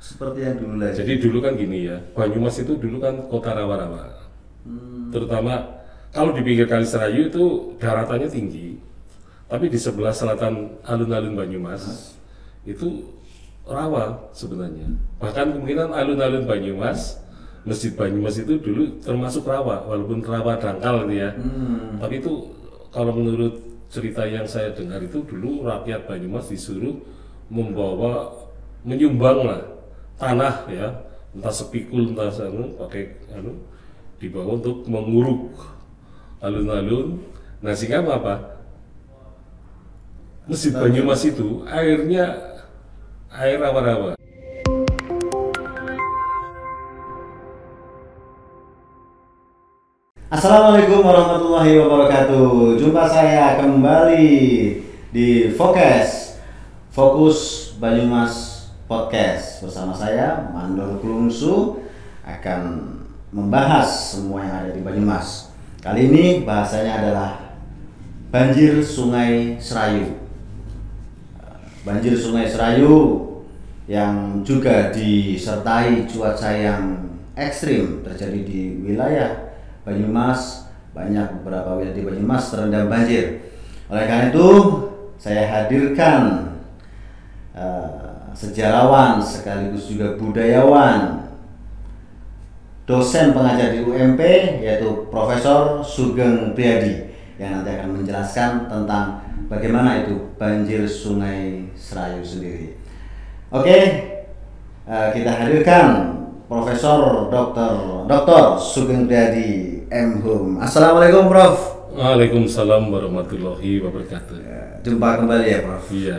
Seperti yang dulu lagi. Jadi dulu kan gini ya, Banyumas itu dulu kan kota rawa-rawa. Hmm, Terutama kalau di pinggir Kali Serayu itu daratannya tinggi, tapi di sebelah selatan alun-alun Banyumas itu rawa sebenarnya. Bahkan kemungkinan alun-alun Banyumas, Masjid Banyumas itu dulu termasuk rawa, walaupun rawa dangkal gitu ya. hmm, Tapi itu kalau menurut cerita yang saya dengar itu dulu rakyat Banyumas disuruh membawa menyumbang lah tanah ya entah sepikul entah anu pakai anu dibawa untuk menguruk alun-alun. Nah sehingga apa? Masjid Banyumas itu airnya air rawa-rawa. Assalamualaikum warahmatullahi wabarakatuh. Jumpa saya kembali di Fokus Fokus Banyumas Podcast bersama saya Mandor Kulungsu akan membahas semua yang ada di Banyumas. Kali ini bahasanya adalah banjir Sungai Serayu. Banjir Sungai Serayu yang juga disertai cuaca yang ekstrim terjadi di wilayah Banyumas, banyak beberapa wilayah di Banyumas terendam banjir. Oleh karena itu, saya hadirkan eh, sejarawan sekaligus juga budayawan, dosen pengajar di UMP yaitu Profesor Sugeng Priadi yang nanti akan menjelaskan tentang bagaimana itu banjir Sungai Serayu sendiri. Oke, eh, kita hadirkan Profesor Dr. Dr. Sugeng Priadi M. Assalamualaikum Prof. Waalaikumsalam warahmatullahi wabarakatuh. Ya, Jumpa kembali ya Prof. Iya,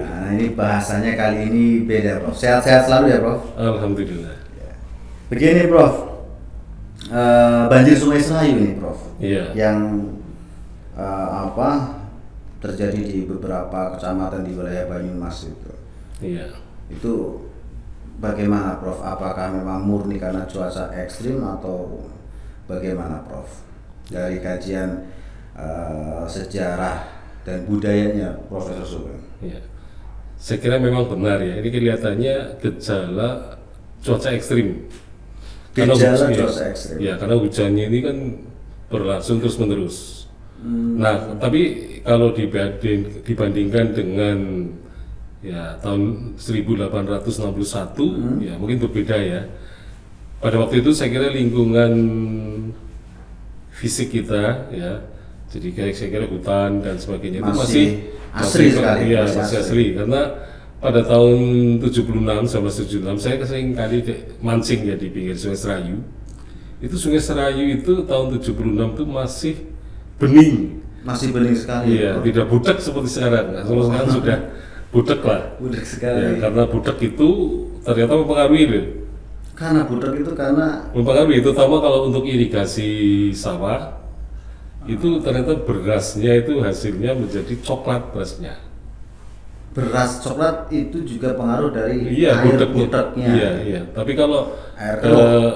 Nah, ini bahasanya kali ini beda Prof. Sehat-sehat selalu ya Prof. alhamdulillah. Begini Prof. Eh, banjir Sungai Serayu ini Prof. Iya. Yang eh, apa terjadi di beberapa kecamatan di wilayah Banyumas itu. Iya. Itu bagaimana Prof? Apakah memang murni karena cuaca ekstrim atau bagaimana Prof? Dari kajian eh, sejarah dan budayanya Profesor Sugeng. Ya. Saya kira memang benar ya. Ini kelihatannya gejala cuaca ekstrim. Gejala hujan- cuaca ya, ekstrim. Ya, karena hujannya ini kan berlangsung terus menerus. Hmm. Nah, tapi kalau dibanding, dibandingkan dengan ya tahun 1861 Hmm. ya mungkin berbeda ya. Pada waktu itu saya kira lingkungan fisik kita ya jadi kayak saya kira hutan dan sebagainya itu Masih masih asri sekali, iya, masih masih, asri. asli karena pada tahun 76 sama 76 saya sering kali mancing ya di pinggir Sungai Serayu itu Sungai Serayu itu tahun 76 itu masih bening Masih bening sekali. iya Prof. tidak budak seperti sekarang nah, kalau sekarang sudah budak lah Budak sekali. ya, karena budak itu ternyata mempengaruhi loh Karena budak itu karena mempengaruhi terutama kalau untuk irigasi sawah itu ternyata berasnya itu hasilnya menjadi coklat berasnya. beras coklat itu juga pengaruh dari iya air budaknya. budaknya. iya iya. Tapi kalau Air eh,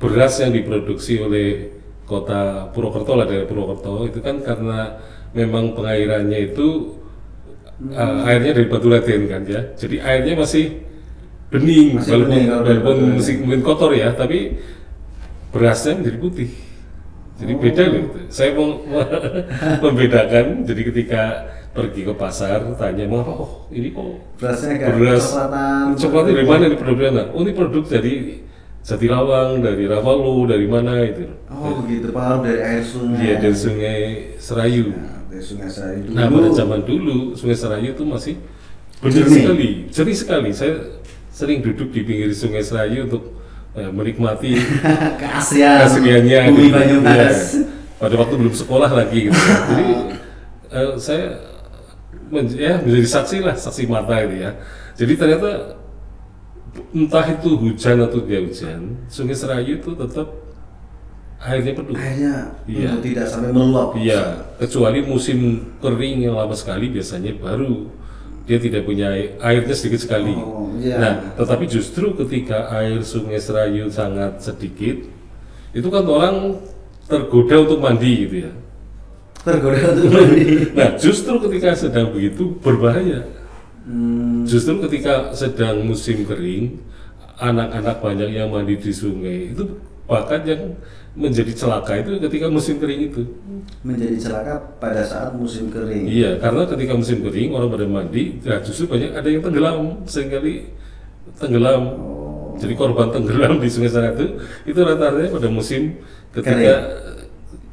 beras yang diproduksi oleh kota Purwokerto lah dari Purwokerto itu kan karena memang pengairannya itu eh, airnya dari batu laten kan ya. Jadi airnya masih bening Masih walaupun bening walaupun masih mungkin kotor ya tapi berasnya menjadi putih. Jadi beda loh saya mau membedakan jadi ketika pergi ke pasar tanya mau oh ini kok Berasnya agak beras? coklatnya dari mana ini produknya oh ini produk dari Jatilawang dari Rawalo dari mana itu? Oh begitu. Pengaruh dari air sungai. dia dari Sungai Serayu. Nah, dari sungai Serayu dulu. nah pada zaman dulu Sungai Serayu itu masih benar sekali jernih sekali. Saya sering duduk di pinggir Sungai Serayu untuk eh, menikmati keasrian keasliannya bumi gitu. Banyumas. Iya. pada waktu belum sekolah lagi gitu jadi eh, saya men- ya menjadi saksi lah saksi mata itu ya jadi ternyata entah itu hujan atau tidak hujan sungai Serayu itu tetap airnya penuh Akhirnya Iya. untuk tidak sampai meluap. iya kecuali musim kering yang lama sekali biasanya baru dia tidak punya air, airnya sedikit sekali Oh, iya. nah tetapi justru ketika air sungai Serayu sangat sedikit itu kan orang tergoda untuk mandi gitu ya Tergoda untuk mandi. Nah, justru ketika sedang begitu berbahaya. Hmm, Justru ketika sedang musim kering, anak-anak banyak yang mandi di sungai itu bahkan yang menjadi celaka itu ketika musim kering itu. menjadi celaka pada saat musim kering. Iya, karena ketika musim kering orang pada mandi, ya justru banyak ada yang tenggelam, sering kali tenggelam. Oh. Jadi korban tenggelam di Sungai Sarat itu itu rata-rata pada musim ketika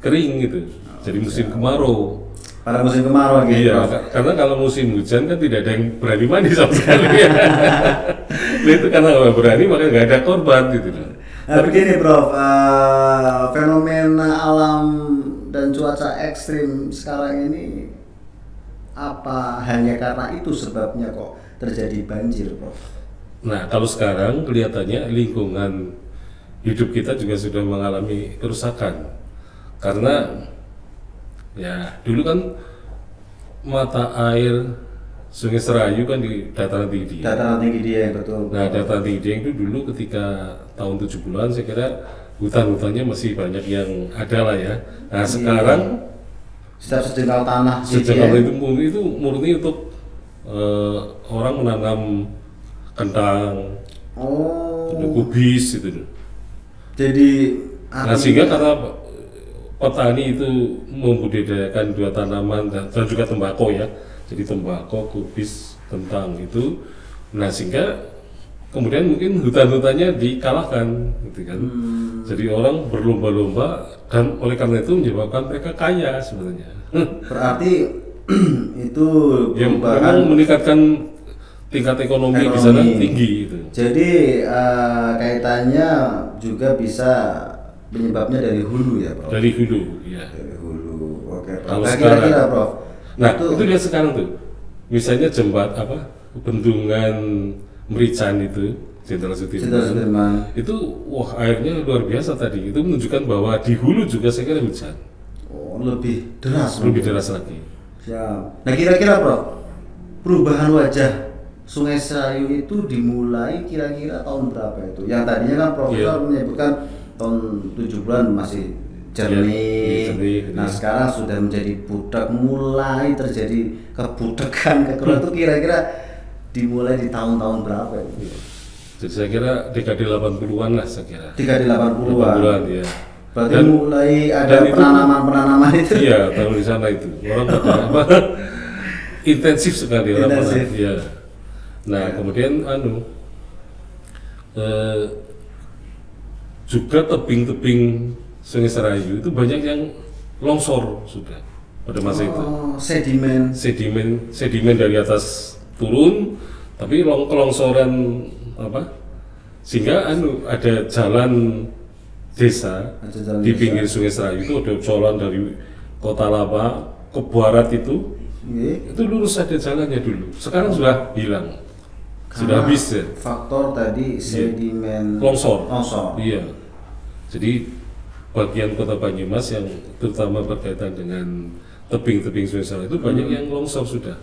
Kering. kering, gitu. Jadi musim kemarau. Pada musim kemarau gitu. Iya, Prof. karena kalau musim hujan kan tidak ada yang berani mandi sama sekali. Nah, itu karena nggak berani maka nggak ada korban gitu. Nah begini Prof, eh, fenomena alam dan cuaca ekstrim sekarang ini apa hanya karena itu sebabnya kok terjadi banjir Prof? Nah, kalau sekarang kelihatannya lingkungan hidup kita juga sudah mengalami kerusakan. Karena ya dulu kan mata air Sungai Serayu kan di dataran tinggi. Dataran tinggi dia yang betul. Nah, dataran tinggi Dieng itu dulu ketika tahun 70-an saya kira hutan-hutannya masih banyak yang ada lah ya. Nah, sekarang Setiap sejengkal tanah ya. itu murni itu murni untuk eh, orang menanam kentang, Oh, kubis gitu. jadi Nah, sehingga karena petani itu membudidayakan dua tanaman dan, dan juga tembakau ya. Jadi tembakau, kubis, kentang itu. Nah, sehingga kemudian mungkin hutan-hutannya dikalahkan gitu kan. Hmm. Jadi orang berlomba-lomba dan oleh karena itu menyebabkan mereka kaya sebenarnya. berarti itu yang perubahan memang meningkatkan tingkat ekonomi, di sana Ekonomi. tinggi itu. Jadi eh, kaitannya juga bisa penyebabnya dari hulu ya, Prof. Dari hulu, ya. Dari hulu. Oke, Prof. Kalau Nah, sekarang- kira-kira, Prof. Nah, itu, itu, lihat sekarang tuh. Misalnya jembat apa? Bendungan Merican itu, Jenderal Sudirman. Sudirman. Itu wah airnya luar biasa tadi. Itu menunjukkan bahwa di hulu juga saya kira hujan. Oh, lebih deras. Lebih deras lagi. Siap. Nah, kira-kira, Prof. Perubahan wajah Sungai Serayu itu dimulai kira-kira tahun berapa itu? Yang tadinya kan Profesor Iya. menyebutkan tahun 70-an masih jernih. Nah, sekarang sudah menjadi budak, mulai terjadi kebudakan, kekurangan itu kira-kira dimulai di tahun-tahun berapa itu? Jadi saya kira dekade 80-an lah saya kira. Dekade 80-an. 80-an ya. Berarti Dan- mulai ada dan itu- penanaman-penanaman itu. Iya, tahun di sana itu. Orang apa? intensif sekali. Intensif. Iya. Nah, kemudian anu eh, juga tebing-tebing Sungai Serayu itu banyak yang longsor sudah pada masa itu. Oh, sedimen. Sedimen sedimen dari atas turun, tapi long kelongsoran apa? Sehingga anu ada jalan desa Ada jalan di desa. pinggir Sungai Serayu itu ada jalan dari Kota Lapa ke barat itu Nggih. itu lurus ada jalannya dulu. Sekarang sudah hilang, sudah Karena habis ya. Faktor tadi sedimen Longsor. Longsor. Iya. Jadi bagian kota Banyumas yang terutama berkaitan dengan tebing-tebing Sungai itu banyak Hmm. yang longsor sudah.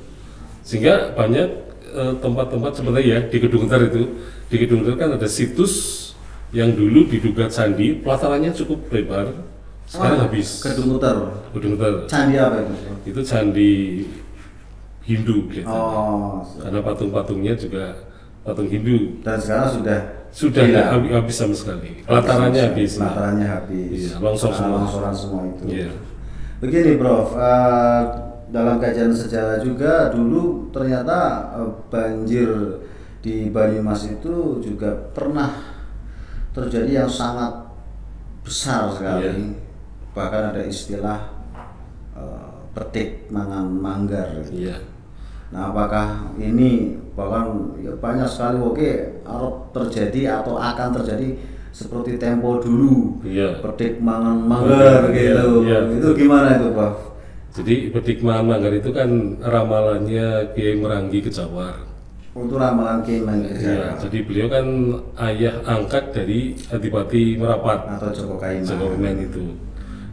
Sehingga banyak eh, tempat-tempat sebenarnya ya di Gedung Ntar itu di Gedung Ntar kan ada situs yang dulu diduga candi, pelatarannya cukup lebar, sekarang Ah, habis. Gedung Uter. Gedung Ntar Candi apa itu? itu candi Hindu gitu. Oh. Karena patung-patungnya juga patung Hindu. Dan sekarang sudah Sudah hilang. habis, habis sama sekali. Pelatarannya habis. Pelatarannya habis. Iya, longsor semua. Longsoran semua itu. Iya. Begini, Prof. eh, dalam kajian sejarah juga dulu ternyata eh, banjir di Banyumas itu juga pernah terjadi yang sangat besar sekali. Iya. Bahkan ada istilah eh, petik mangan manggar. Iya. Nah, apakah ini bahkan ya banyak sekali oke Arab terjadi atau akan terjadi seperti tempo dulu Iya. petik mangan manggar Iya, gitu. iya. Itu gimana itu, Prof? Jadi petik mangan manggar itu kan ramalannya Kiai Merangi Kejawar. Untuk ramalan Kiai Mangga Iya, jadi beliau kan ayah angkat dari Adipati Merapat. atau Joko Kaima. Jokowi itu.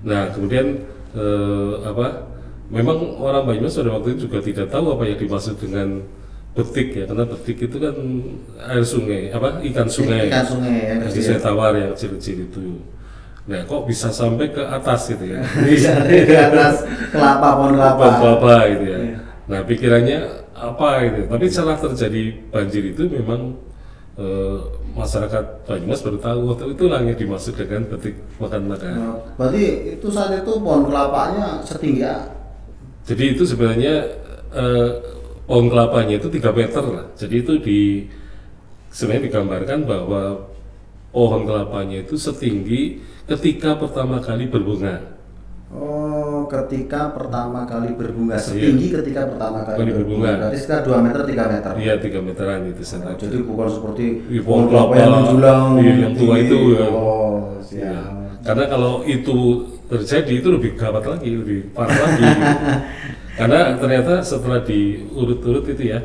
Nah, kemudian eh, apa? Memang orang Banyumas pada waktu itu juga tidak tahu apa yang dimaksud dengan betik ya, karena betik itu kan air sungai, apa ikan sungai. Ikan sungai Yang kecil. saya tawar yang kecil-kecil itu. Nah, kok bisa sampai ke atas gitu ya? Bisa di atas kelapa pohon kelapa. Pohon kelapa gitu ya. Iya. Nah, pikirannya apa itu. Tapi setelah terjadi banjir itu memang eh, masyarakat Banyumas baru tahu oh, itulah yang dimaksud dengan petik makan makan. Nah, berarti itu saat itu pohon kelapanya setinggi A. Jadi itu sebenarnya eh, pohon kelapanya itu 3 meter lah. Jadi itu di sebenarnya digambarkan bahwa pohon kelapanya itu setinggi ketika pertama kali berbunga. Oh, ketika pertama kali berbunga setinggi ketika pertama kali Kali berbunga. Berarti sekitar 2 meter 3 meter. Iya 3 meteran itu Oh, saya jadi bukan seperti Iya, pohon kelapa yang menjulang Iya, yang tua itu, ya. Oh, Iya. siap. Karena kalau itu terjadi itu lebih gawat lagi, lebih parah lagi. gitu. Karena ternyata setelah diurut-urut itu ya,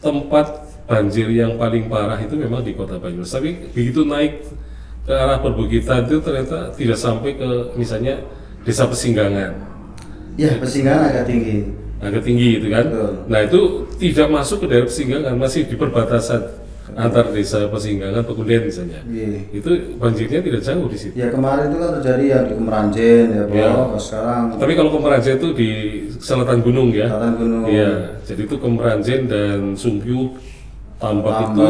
tempat banjir yang paling parah itu memang di kota Banyumas. Tapi begitu naik ke arah perbukitan itu ternyata tidak sampai ke misalnya desa Pesinggangan. Ya, pesinggangan agak tinggi. agak tinggi gitu kan. Betul. Nah itu tidak masuk ke daerah Pesinggangan, masih di perbatasan antar desa Pesinggangan, Pekunden misalnya. Iya. Itu banjirnya tidak jauh di situ. Ya kemarin itu kan terjadi yang di Kemeranjen ya, Bro. Iya. Sekarang Tapi kalau Kemeranjen itu di selatan gunung ya. Selatan gunung. Iya, jadi itu Kemeranjen dan Sungkyu Tambak, itu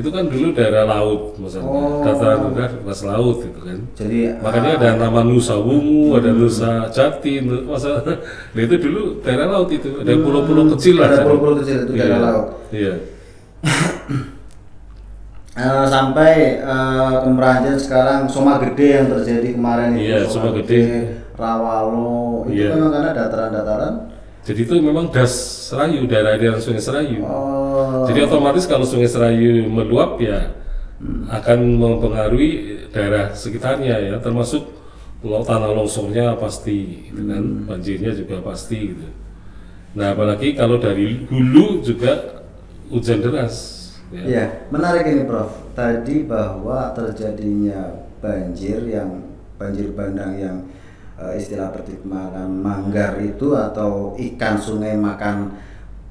itu kan dulu daerah laut maksudnya. Oh. Dataran rendah atas laut gitu kan. jadi Makanya ada nama Nusa Wungu, ada Nusa Jati, masa nah itu dulu daerah laut itu, ada pulau-pulau kecil lah. Hmm. Ada kan. pulau-pulau kecil itu daerah Iya, laut. Iya. eh, sampai eh, Kemeranjen sekarang Soma Gede yang terjadi kemarin itu Iya, Soma Gede. Rawalo itu Iya. memang karena dataran-dataran Jadi itu memang das Serayu, daerah-daerah Sungai Serayu. oh Jadi otomatis kalau Sungai Serayu meluap ya Hmm. akan mempengaruhi daerah sekitarnya ya, termasuk lo- tanah longsornya pasti, gitu kan, Hmm. banjirnya juga pasti gitu. Nah apalagi kalau dari hulu juga hujan deras. Ya. Menarik ini Prof. Tadi bahwa terjadinya banjir yang banjir bandang yang eh, istilah petik makan manggar itu atau ikan sungai makan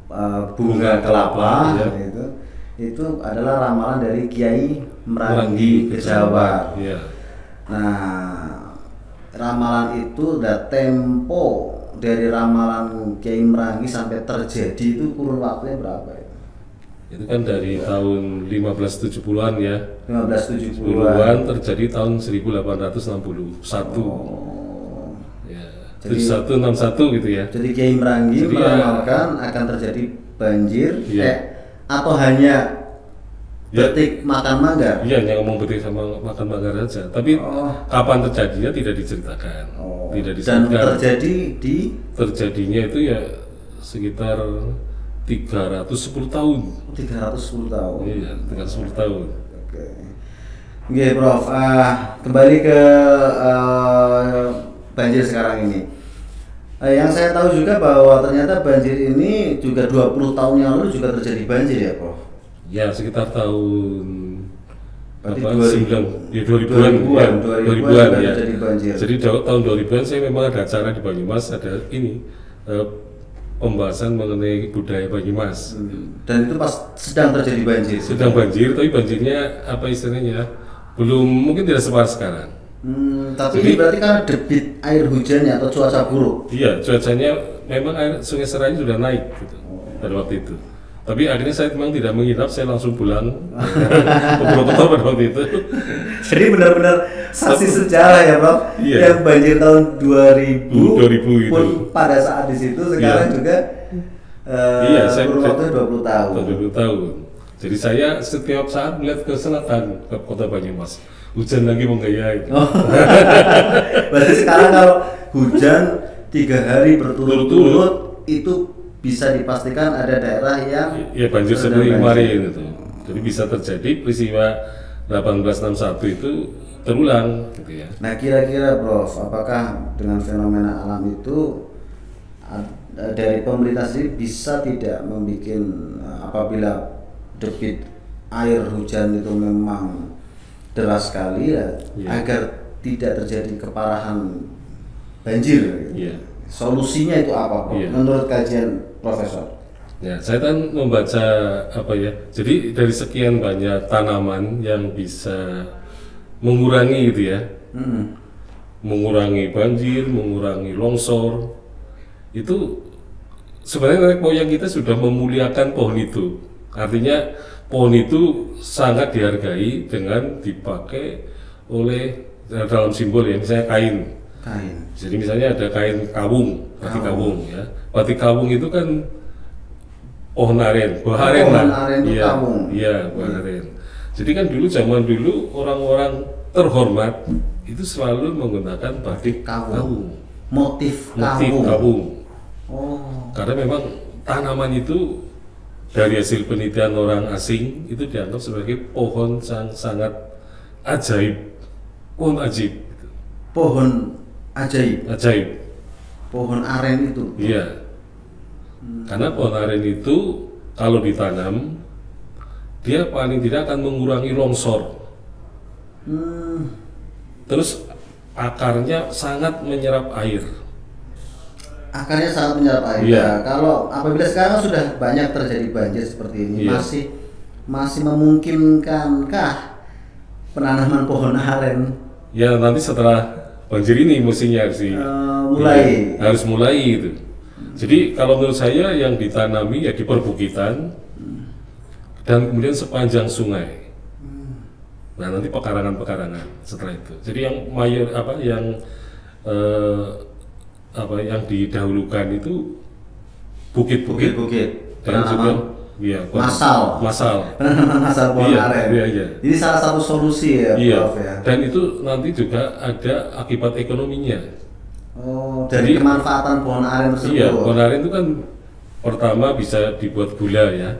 eh, bunga Bunga kelapa kelapa, ya. itu itu adalah ramalan dari Kiai Merangi Kejawa. Iya. Nah, ramalan itu udah tempo dari ramalan Kiai Merangi sampai terjadi itu kurun waktunya berapa ya? Itu kan dari tahun 1570-an ya. 1570-an. 10-an terjadi tahun 1861. Oh. Ya. Jadi- 7161 gitu ya. Jadi Kiai Merangi Jadi ya- meramalkan akan terjadi banjir Iya. eh, atau hanya Ya. detik makan manggar. Iya, hanya ngomong betik sama makan manggar saja. Tapi Oh. kapan terjadinya tidak diceritakan. Oh. Tidak Dan disebutkan. terjadi di Terjadinya itu ya sekitar 310 tahun. 310 tahun. Iya, 310 tahun. Oke. Oke, Prof. Ah, kembali ke eh, banjir sekarang ini. Eh, yang saya tahu juga bahwa ternyata banjir ini juga 20 tahun yang lalu juga terjadi banjir ya, Prof. Ya, sekitar tahun Berarti apa, 2000 sembilan, ya 2000-an, 2000-an, ya, 2000-an 2000-an, sudah ya. terjadi banjir. Jadi da- tahun 2000-an saya memang ada acara di Banyumas, ada ini eh, pembahasan mengenai budaya Banyumas. Dan itu pas sedang terjadi banjir. Sedang banjir, tapi banjirnya apa istilahnya? Belum mungkin tidak separah sekarang. Hmm, tapi Jadi- ini berarti kan debit air hujannya atau cuaca buruk. Iya, cuacanya memang air Sungai Serayu sudah naik gitu pada waktu itu. Tapi akhirnya saya memang tidak menginap, saya langsung pulang ke Purwokerto pada waktu itu. Jadi benar-benar saksi sejarah ya, Prof. Iya. Yang banjir tahun 2000, 2000 itu. pun pada saat di situ sekarang Iya. juga eh Iya, saya- waktu 20 tahun. Tahun 20 tahun. Jadi saya setiap saat melihat ke selatan ke kota Banyumas. Hujan lagi menggayai. Oh. Berarti sekarang kalau hujan tiga hari berturut-turut itu bisa dipastikan ada daerah yang Ya banjir banjir. kemarin itu. Jadi bisa terjadi peristiwa 1861 itu terulang gitu ya. Nah kira-kira Prof, apakah dengan fenomena alam itu ad- dari pemerintah sendiri bisa tidak membuat eh, apabila debit air hujan itu memang deras sekali ya, Iya. agar tidak terjadi keparahan banjir. gitu. Solusinya itu apa Prof? Iya. Menurut kajian Profesor? Ya, saya kan membaca apa ya. Jadi dari sekian banyak tanaman yang bisa mengurangi gitu ya, Hmm. mengurangi banjir, mengurangi longsor, itu sebenarnya nenek moyang kita sudah memuliakan pohon itu. Artinya pohon itu sangat dihargai dengan dipakai oleh dalam simbol ya, misalnya kain. Kain. Jadi misalnya ada kain kawung, batik Kawung. kawung ya. Batik kawung itu kan pohon aren, Pohon lah. aren itu Iya, kawung. Iya, buah aren. Jadi kan dulu zaman dulu orang-orang terhormat itu selalu menggunakan batik Kawung. Motif motif kawung. kawung. Oh. Karena memang tanaman itu dari hasil penelitian orang asing itu dianggap sebagai pohon yang sangat ajaib, pohon ajaib, Pohon ajaib. ajaib. Pohon aren itu. Iya. Karena pohon aren itu kalau ditanam dia paling tidak akan mengurangi longsor. Hmm. Terus akarnya sangat menyerap air. Akarnya sangat menyerap air. Iya. Nah, kalau apabila sekarang sudah banyak terjadi banjir seperti ini, Iya. masih masih memungkinkankah penanaman pohon aren Ya nanti setelah banjir ini mestinya harus di- eh, mulai? Iya, harus mulai itu. Jadi kalau menurut saya yang ditanami ya di perbukitan dan kemudian sepanjang sungai. Nah nanti pekarangan-pekarangan setelah itu. Jadi yang mayor apa yang eh, apa yang didahulukan itu bukit-bukit dan juga iya masal. penanaman masal pohon Iya, aren. iya, iya. Ini salah satu solusi ya, Iya. Prof ya. Dan itu nanti juga ada akibat ekonominya. Oh, dari Jadi- kemanfaatan pohon aren tersebut. Iya, pohon aren itu kan pertama bisa dibuat gula ya,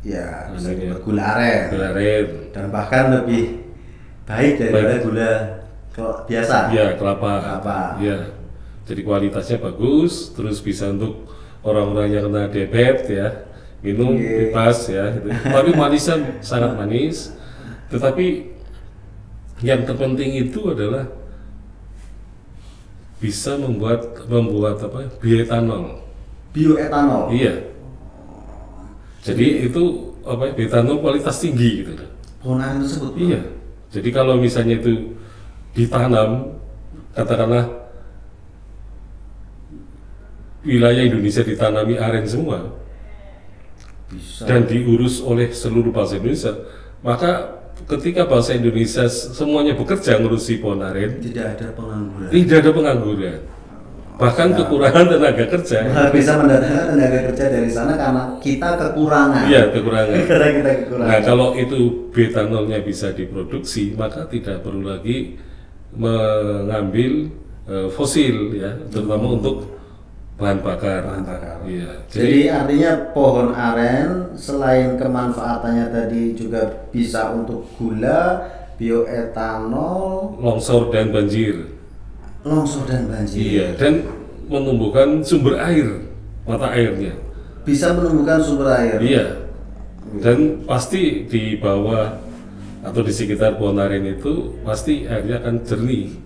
Ya, bisa Iya. dibuat gula aren. gula aren. Dan bahkan lebih baik daripada Baik. gula biasa. Iya, kelapa. Kelapa. Iya. Jadi kualitasnya bagus, terus bisa untuk orang-orang yang kena diabetes ya, minum Iya. bebas ya. Gitu. Tapi manisnya sangat manis. Tetapi yang terpenting itu adalah bisa membuat membuat apa? bioetanol. Bioetanol. Iya. Jadi itu apa? Bioetanol kualitas tinggi gitu. Pohon aren tersebut. Iya. Jadi kalau misalnya itu ditanam, katakanlah wilayah Indonesia ditanami aren semua Bisa. dan diurus oleh seluruh bangsa Indonesia, maka ketika bangsa Indonesia semuanya bekerja ngurusi pohon aren, tidak ada pengangguran. tidak ada pengangguran, bahkan kekurangan tenaga kerja. Malah bisa mendatangkan tenaga kerja dari sana karena kita kekurangan. Iya, kekurangan. karena kita kekurangan. Nah, kalau itu bioetanolnya bisa diproduksi, maka tidak perlu lagi mengambil eh, fosil ya, terutama untuk bahan bakar. Bahan bakar. Iya. Jadi artinya pohon aren selain kemanfaatannya tadi juga bisa untuk gula, bioetanol, longsor dan banjir. longsor dan banjir. Iya, dan menumbuhkan sumber air, mata airnya. Bisa menumbuhkan sumber air. Iya. Dan pasti di bawah atau di sekitar pohon aren itu pasti airnya akan jernih,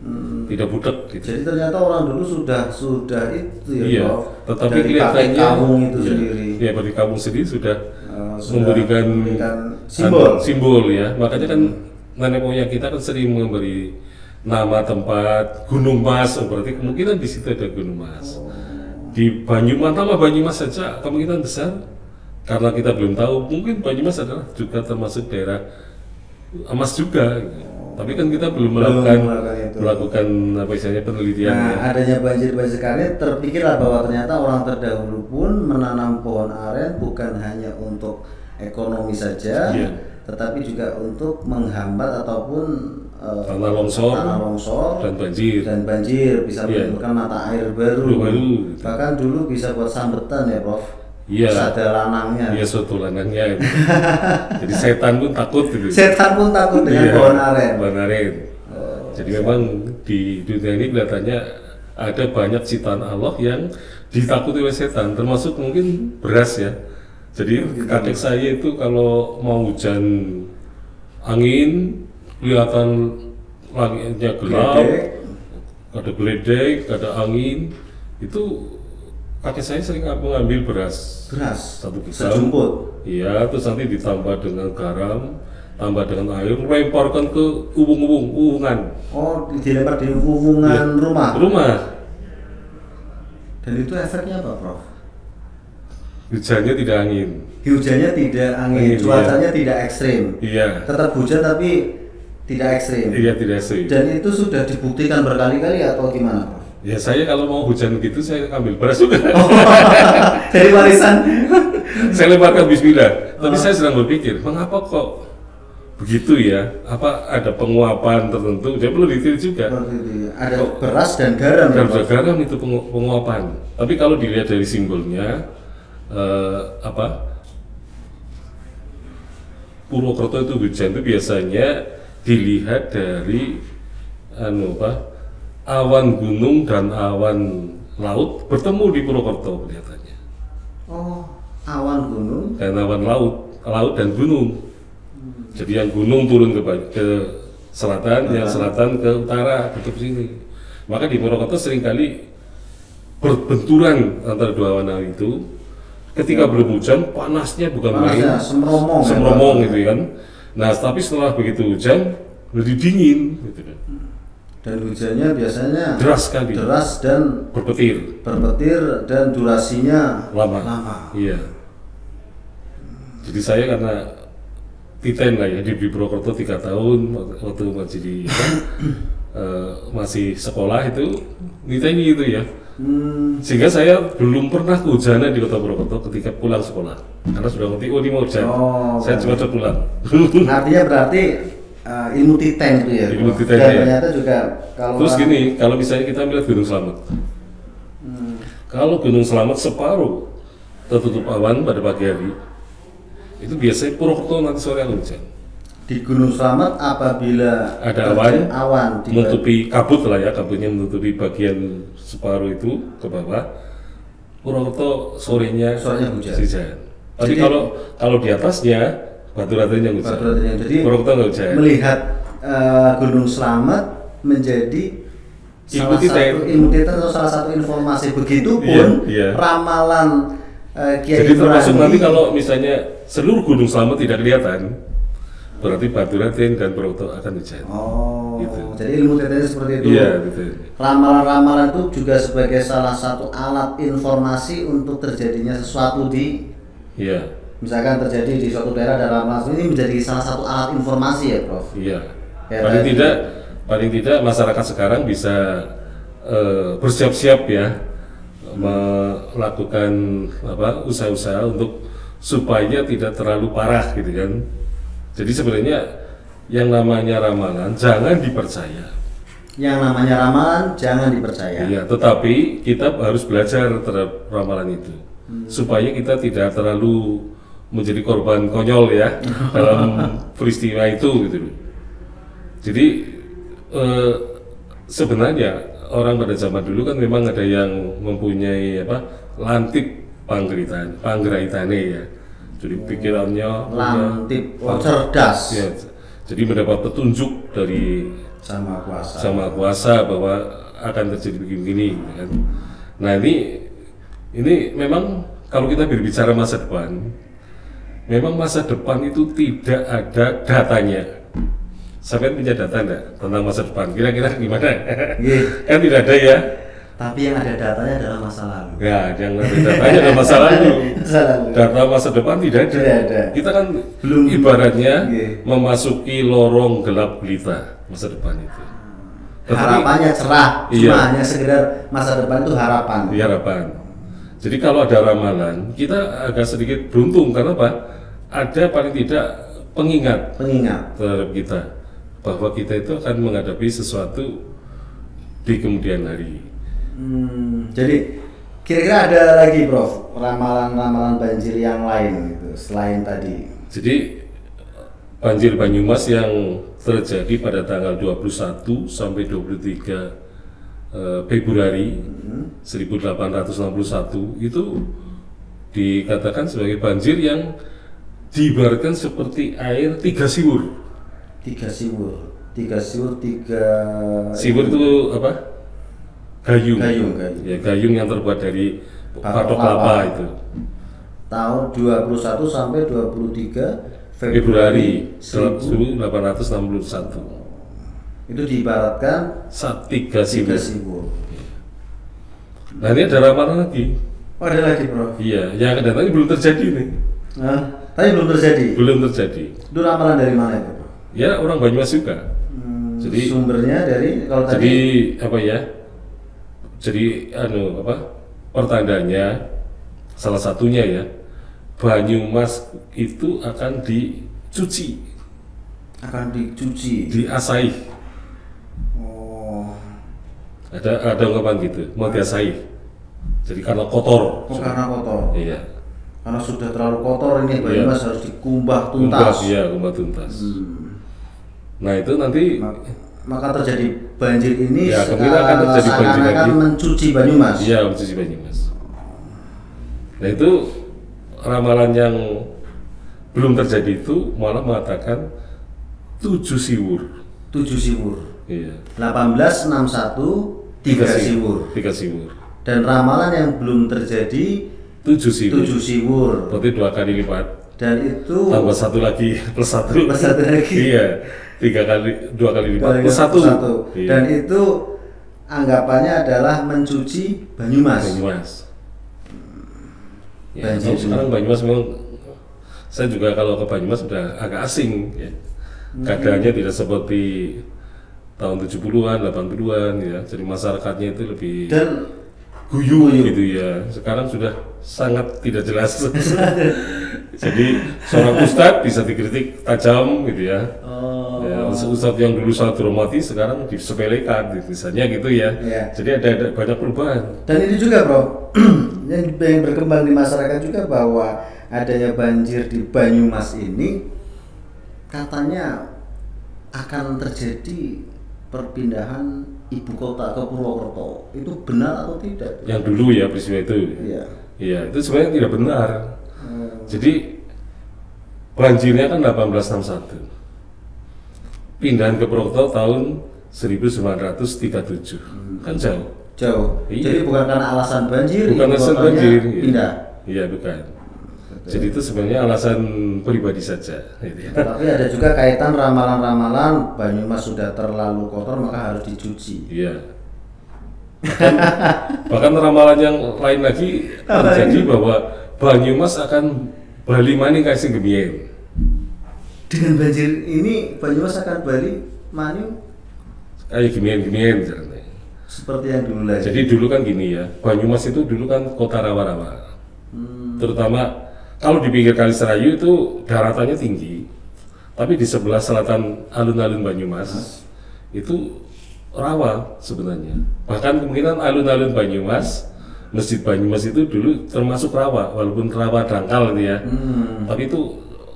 tidak butek gitu. Jadi ternyata orang dulu sudah sudah itu ya, Iya, Prof. tetapi Dari kelihatannya kawung itu iya, sendiri. Iya, bagi kampung sendiri sudah Eh, sudah memberikan memberikan simbol. Simbol ya. Makanya kan nenek moyang kita kan sering memberi nama tempat Gunung Mas, oh, berarti kemungkinan di situ ada Gunung Mas. Oh. Di Banyumas, nama Banyumas saja kemungkinan besar karena kita belum tahu. Mungkin Banyumas adalah juga termasuk daerah emas juga. gitu. Tapi kan kita belum Belum melakukan melakukan itu. melakukan apa istilahnya penelitian Nah, ya. adanya banjir-banjir sekali terpikirlah bahwa ternyata orang terdahulu pun menanam pohon aren bukan hanya untuk ekonomi saja, Iya. tetapi juga untuk menghambat ataupun eh, Tanah longsor tanah longsor dan banjir. dan banjir bisa Iya. menimbulkan mata air baru. Baru. Bahkan dulu bisa buat sambetan ya, Prof. Iya. Terus ada lanangnya. Iya suatu lanangnya. gitu. Jadi setan pun takut gitu. Setan pun takut dengan Iya, pohon aren. Pohon aren. Oh, Jadi memang di dunia ini kelihatannya ada banyak ciptaan Allah yang ditakuti oleh setan, termasuk mungkin beras ya. Jadi kakek saya itu kalau mau hujan angin kelihatan langitnya gelap, Geledek. ada geledek, ada angin, itu kakek saya sering mengambil beras Beras. satu gram. Sejumput. Iya, terus nanti ditambah dengan garam, tambah dengan air, lemparkan ke ubung-ubung, ubungan. Oh, dilempar di hubungan Iya. rumah. Rumah. Dan itu efeknya apa, Prof? hujannya tidak angin. Hujannya tidak angin, Angin, cuacanya tidak ekstrim. Iya. Tetap hujan tapi tidak ekstrim. Iya tidak sih. Dan itu sudah dibuktikan berkali-kali atau gimana, Prof? Ya saya kalau mau hujan gitu saya ambil beras juga. Oh. Dari warisan. saya lemparkan Bismillah. Tapi saya sedang berpikir, mengapa kok begitu ya? Apa ada penguapan tertentu? Jadi perlu ditiru juga. Seperti itu ya. Ada beras dan garam ya, Dan Prof? garam itu pengu- penguapan. Tapi kalau dilihat dari simbolnya, eh, apa? Purwokerto itu hujan itu biasanya dilihat dari anu apa? Awan gunung dan awan laut bertemu di Purwokerto kelihatannya. Oh, awan gunung. Dan awan laut, laut dan gunung. Jadi yang gunung turun ke, ke selatan, yang selatan ke utara, ke sini. Maka di Purwokerto sering kali berbenturan antara dua awan itu. Ketika belum hujan, panasnya bukan main, Panasnya semromong ya, semromong Pak? gitu kan. Nah, tapi setelah begitu hujan, lebih dingin, gitu kan. Dan hujannya biasanya Deras sekali. deras dan berpetir, berpetir dan durasinya lama. lama. Iya. Jadi saya karena titen lah ya di Purwokerto tiga tahun waktu- masih di apa, eh, masih sekolah itu niteni itu ya. Hmm, Sehingga saya belum pernah kehujanan di kota Purwokerto ketika pulang sekolah karena sudah ngerti oh ini mau hujan. Oh, saya baik. cepat pulang. artinya berarti uh, ilmu titen itu ya. Ilmu titen, dan ya. ternyata juga kalau Terus gini, kalau misalnya kita melihat Gunung Selamat, Hmm, kalau Gunung Selamat separuh tertutup awan pada pagi hari, itu biasanya Purwokerto nanti sore akan hujan. di Gunung Selamat apabila Ada awan, awan menutupi kabut lah ya, kabutnya menutupi bagian separuh itu ke bawah. Purwokerto sorenya Sorenya hujan. Tapi kalau kalau di atasnya batu ratanya hujan. Batu ratanya. Jadi Purwokerto nggak hujan. melihat uh, Gunung Selamat menjadi salah satu ilmu titen atau salah satu informasi begitupun Iya, iya. ramalan uh, Kiai Jadi termasuk nanti kalau misalnya seluruh gunung selamat tidak kelihatan, berarti batu raten dan Purwokerto akan hujan. Oh, Gitu. jadi ilmu teten seperti itu. Iya, gitu. Ramalan-ramalan itu juga sebagai salah satu alat informasi untuk terjadinya sesuatu di Iya, misalkan terjadi di suatu daerah ada ramalan ini menjadi salah satu alat informasi ya, Prof. iya. Ya, paling tidak, paling tidak masyarakat sekarang bisa eh, bersiap-siap ya melakukan apa usaha-usaha untuk supaya tidak terlalu parah gitu kan. Jadi sebenarnya yang namanya ramalan jangan dipercaya. Yang namanya ramalan jangan dipercaya. Iya, tetapi kita harus belajar terhadap ramalan itu supaya kita tidak terlalu menjadi korban konyol ya dalam peristiwa itu gitu. Jadi eh, sebenarnya orang pada zaman dulu kan memang ada yang mempunyai apa lantip panggeritan, panggraitane ya. Jadi pikirannya punya- Lantip, oh, cerdas. ya, jadi mendapat petunjuk dari Sama kuasa. sama kuasa bahwa akan terjadi begini-begini gitu kan. Nah ini ini memang kalau kita berbicara masa depan, memang masa depan itu tidak ada datanya. Sampai punya data enggak tentang masa depan? Kira-kira gimana? Iya. kan tidak ada ya. Tapi yang ada datanya adalah masa lalu. Ya, yang ada datanya ada masa lalu. Masa lalu. Data masa depan tidak ada. Tidak ada. Kita kan Belum. ibaratnya Iya. memasuki lorong gelap gulita masa depan itu. Tetapi- Harapannya cerah, cuma Iya. hanya sekedar masa depan itu harapan. Di harapan. Jadi kalau ada ramalan, kita agak sedikit beruntung karena apa? Ada paling tidak pengingat Pengingat. terhadap kita bahwa kita itu akan menghadapi sesuatu di kemudian hari. Hmm, jadi kira-kira ada lagi, Prof, ramalan-ramalan banjir yang lain gitu selain tadi. Jadi banjir Banyumas yang terjadi pada tanggal 21 sampai 23 eh, Februari 1861 itu dikatakan sebagai banjir yang diibaratkan seperti air tiga siwur. Tiga siwur, tiga siwur, tiga Siwur itu apa? Gayung. Gayung, gayung. Ya, gayung yang terbuat dari Batok patok kelapa itu. tahun 21 sampai 23 Februari Februari 1000 1861. itu diibaratkan Saat tiga tiga siwur. siwur. Nah ini ada ramalan lagi. Oh, ada lagi, Bro. Iya, yang akan datang ini belum terjadi nih. Nah, tapi belum terjadi. Belum terjadi. Itu ramalan dari mana itu? Ya orang Banyumas juga. Hmm, Jadi- sumbernya dari kalau Jadi tadi apa ya? Jadi anu apa? Pertandanya salah satunya ya Banyumas itu akan dicuci, akan dicuci. diasai. Oh, Ada ada ungkapan gitu, mau diasai. Jadi karena kotor. oh karena kotor. Iya. Karena sudah terlalu kotor ini Banyumas harus dikumbah Kumbah, tuntas. iya, kumbah tuntas. Hmm. Nah itu nanti Ma- Maka terjadi banjir ini Ya, akan terjadi banjir lagi. mencuci Banyumas. Iya, mencuci Banyumas. Nah itu ramalan yang belum terjadi itu malah mengatakan tujuh siwur. Tujuh siwur. Iya. 1861 tiga siwur. Tiga siwur. Dan ramalan yang belum terjadi Tujuh siwur. tujuh siwur. Berarti dua kali lipat. Dan itu Tambah satu lagi plus satu. Plus satu lagi. iya. Tiga kali, dua kali lipat Kali plus satu. satu. Iya. Dan itu anggapannya adalah mencuci Banyumas. Banyumas. Ya, ini. sekarang Banyumas memang saya juga kalau ke Banyumas sudah agak asing ya. Hmm. Keadaannya tidak seperti tahun 70-an, 80-an ya. Jadi masyarakatnya itu lebih Dan guyu gitu ya. Sekarang sudah sangat tidak jelas. Jadi seorang ustadz bisa dikritik tajam gitu ya. oh, Ya, ustadz yang dulu sangat dihormati sekarang disepelekan, misalnya gitu ya. Iya. Jadi ada, ada banyak perubahan. Dan ini juga bro, yang berkembang di masyarakat juga bahwa adanya banjir di Banyumas ini katanya akan terjadi perpindahan ibu kota ke Purwokerto. Itu benar atau tidak? Yang dulu ya peristiwa itu. Iya. Iya, itu sebenarnya tidak benar. Hmm. Jadi banjirnya kan 1861. Pindahan ke Purwokerto tahun 1937. Kan jauh. Jauh. Iya. Jadi bukan karena alasan banjir, Bukan alasan banjir. iya. pindah. Iya, bukan. Jadi itu sebenarnya alasan pribadi saja. gitu ya. Tapi ada juga kaitan ramalan-ramalan Banyumas sudah terlalu kotor maka harus dicuci. Iya. Bahkan, bahkan ramalan yang lain lagi terjadi bahwa Banyumas akan Bali maning kasih gemien. Dengan banjir ini Banyumas akan balik maning Kayak gemien-gemien seperti yang dulu lagi. Jadi dulu kan gini ya, Banyumas itu dulu kan kota rawa-rawa. Hmm, Terutama kalau di pinggir Kali Serayu itu daratannya tinggi, tapi di sebelah selatan alun-alun Banyumas itu rawa sebenarnya. Bahkan kemungkinan alun-alun Banyumas, Masjid Banyumas itu dulu termasuk rawa, walaupun rawa dangkal gitu ya. hmm, Tapi itu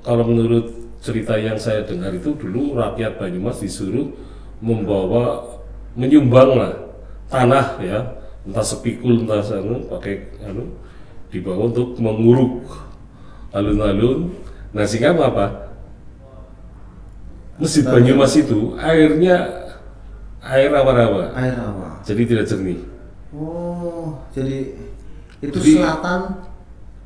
kalau menurut cerita yang saya dengar itu dulu rakyat Banyumas disuruh membawa menyumbang lah tanah ya entah sepikul entah anu pakai anu dibawa untuk menguruk alun-alun. Nah sehingga apa? Masjid Banyumas itu airnya air rawa-rawa, air rawa. jadi tidak jernih. Oh, jadi itu Jadi- selatan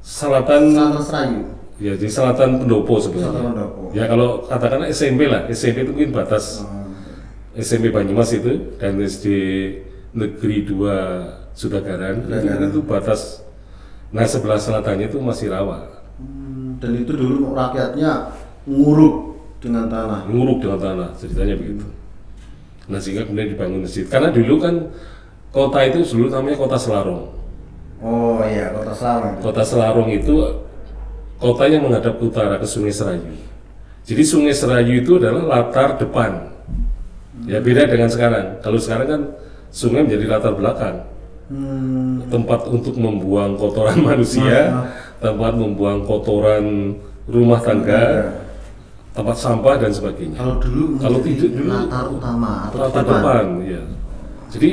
Selatan selatan Serayu. Ya, jadi selatan pendopo Selatan sebenarnya. Pendopo. Ya kalau katakanlah SMP lah, SMP itu mungkin batas Oh, SMP Banyumas itu dan SD Negeri 2 Sudagaran Sudagaran. itu batas. Nah sebelah selatannya itu masih rawa, hmm, dan itu dulu rakyatnya nguruk dengan tanah. nguruk dengan tanah, ceritanya begitu. Nah sehingga kemudian dibangun masjid. Karena dulu kan kota itu dulu namanya kota Selarong. Oh iya, kota Selarang. itu. Kota Selarong itu kota yang menghadap ke utara ke Sungai Serayu. Jadi Sungai Serayu itu adalah latar depan. Ya beda dengan sekarang. Kalau sekarang kan sungai menjadi latar belakang, Hmm, tempat untuk membuang kotoran manusia, tempat membuang kotoran rumah tangga, tempat sampah dan sebagainya. kalau dulu Kalau tidak dulu latar utama atau latar depan. depan, ya. Jadi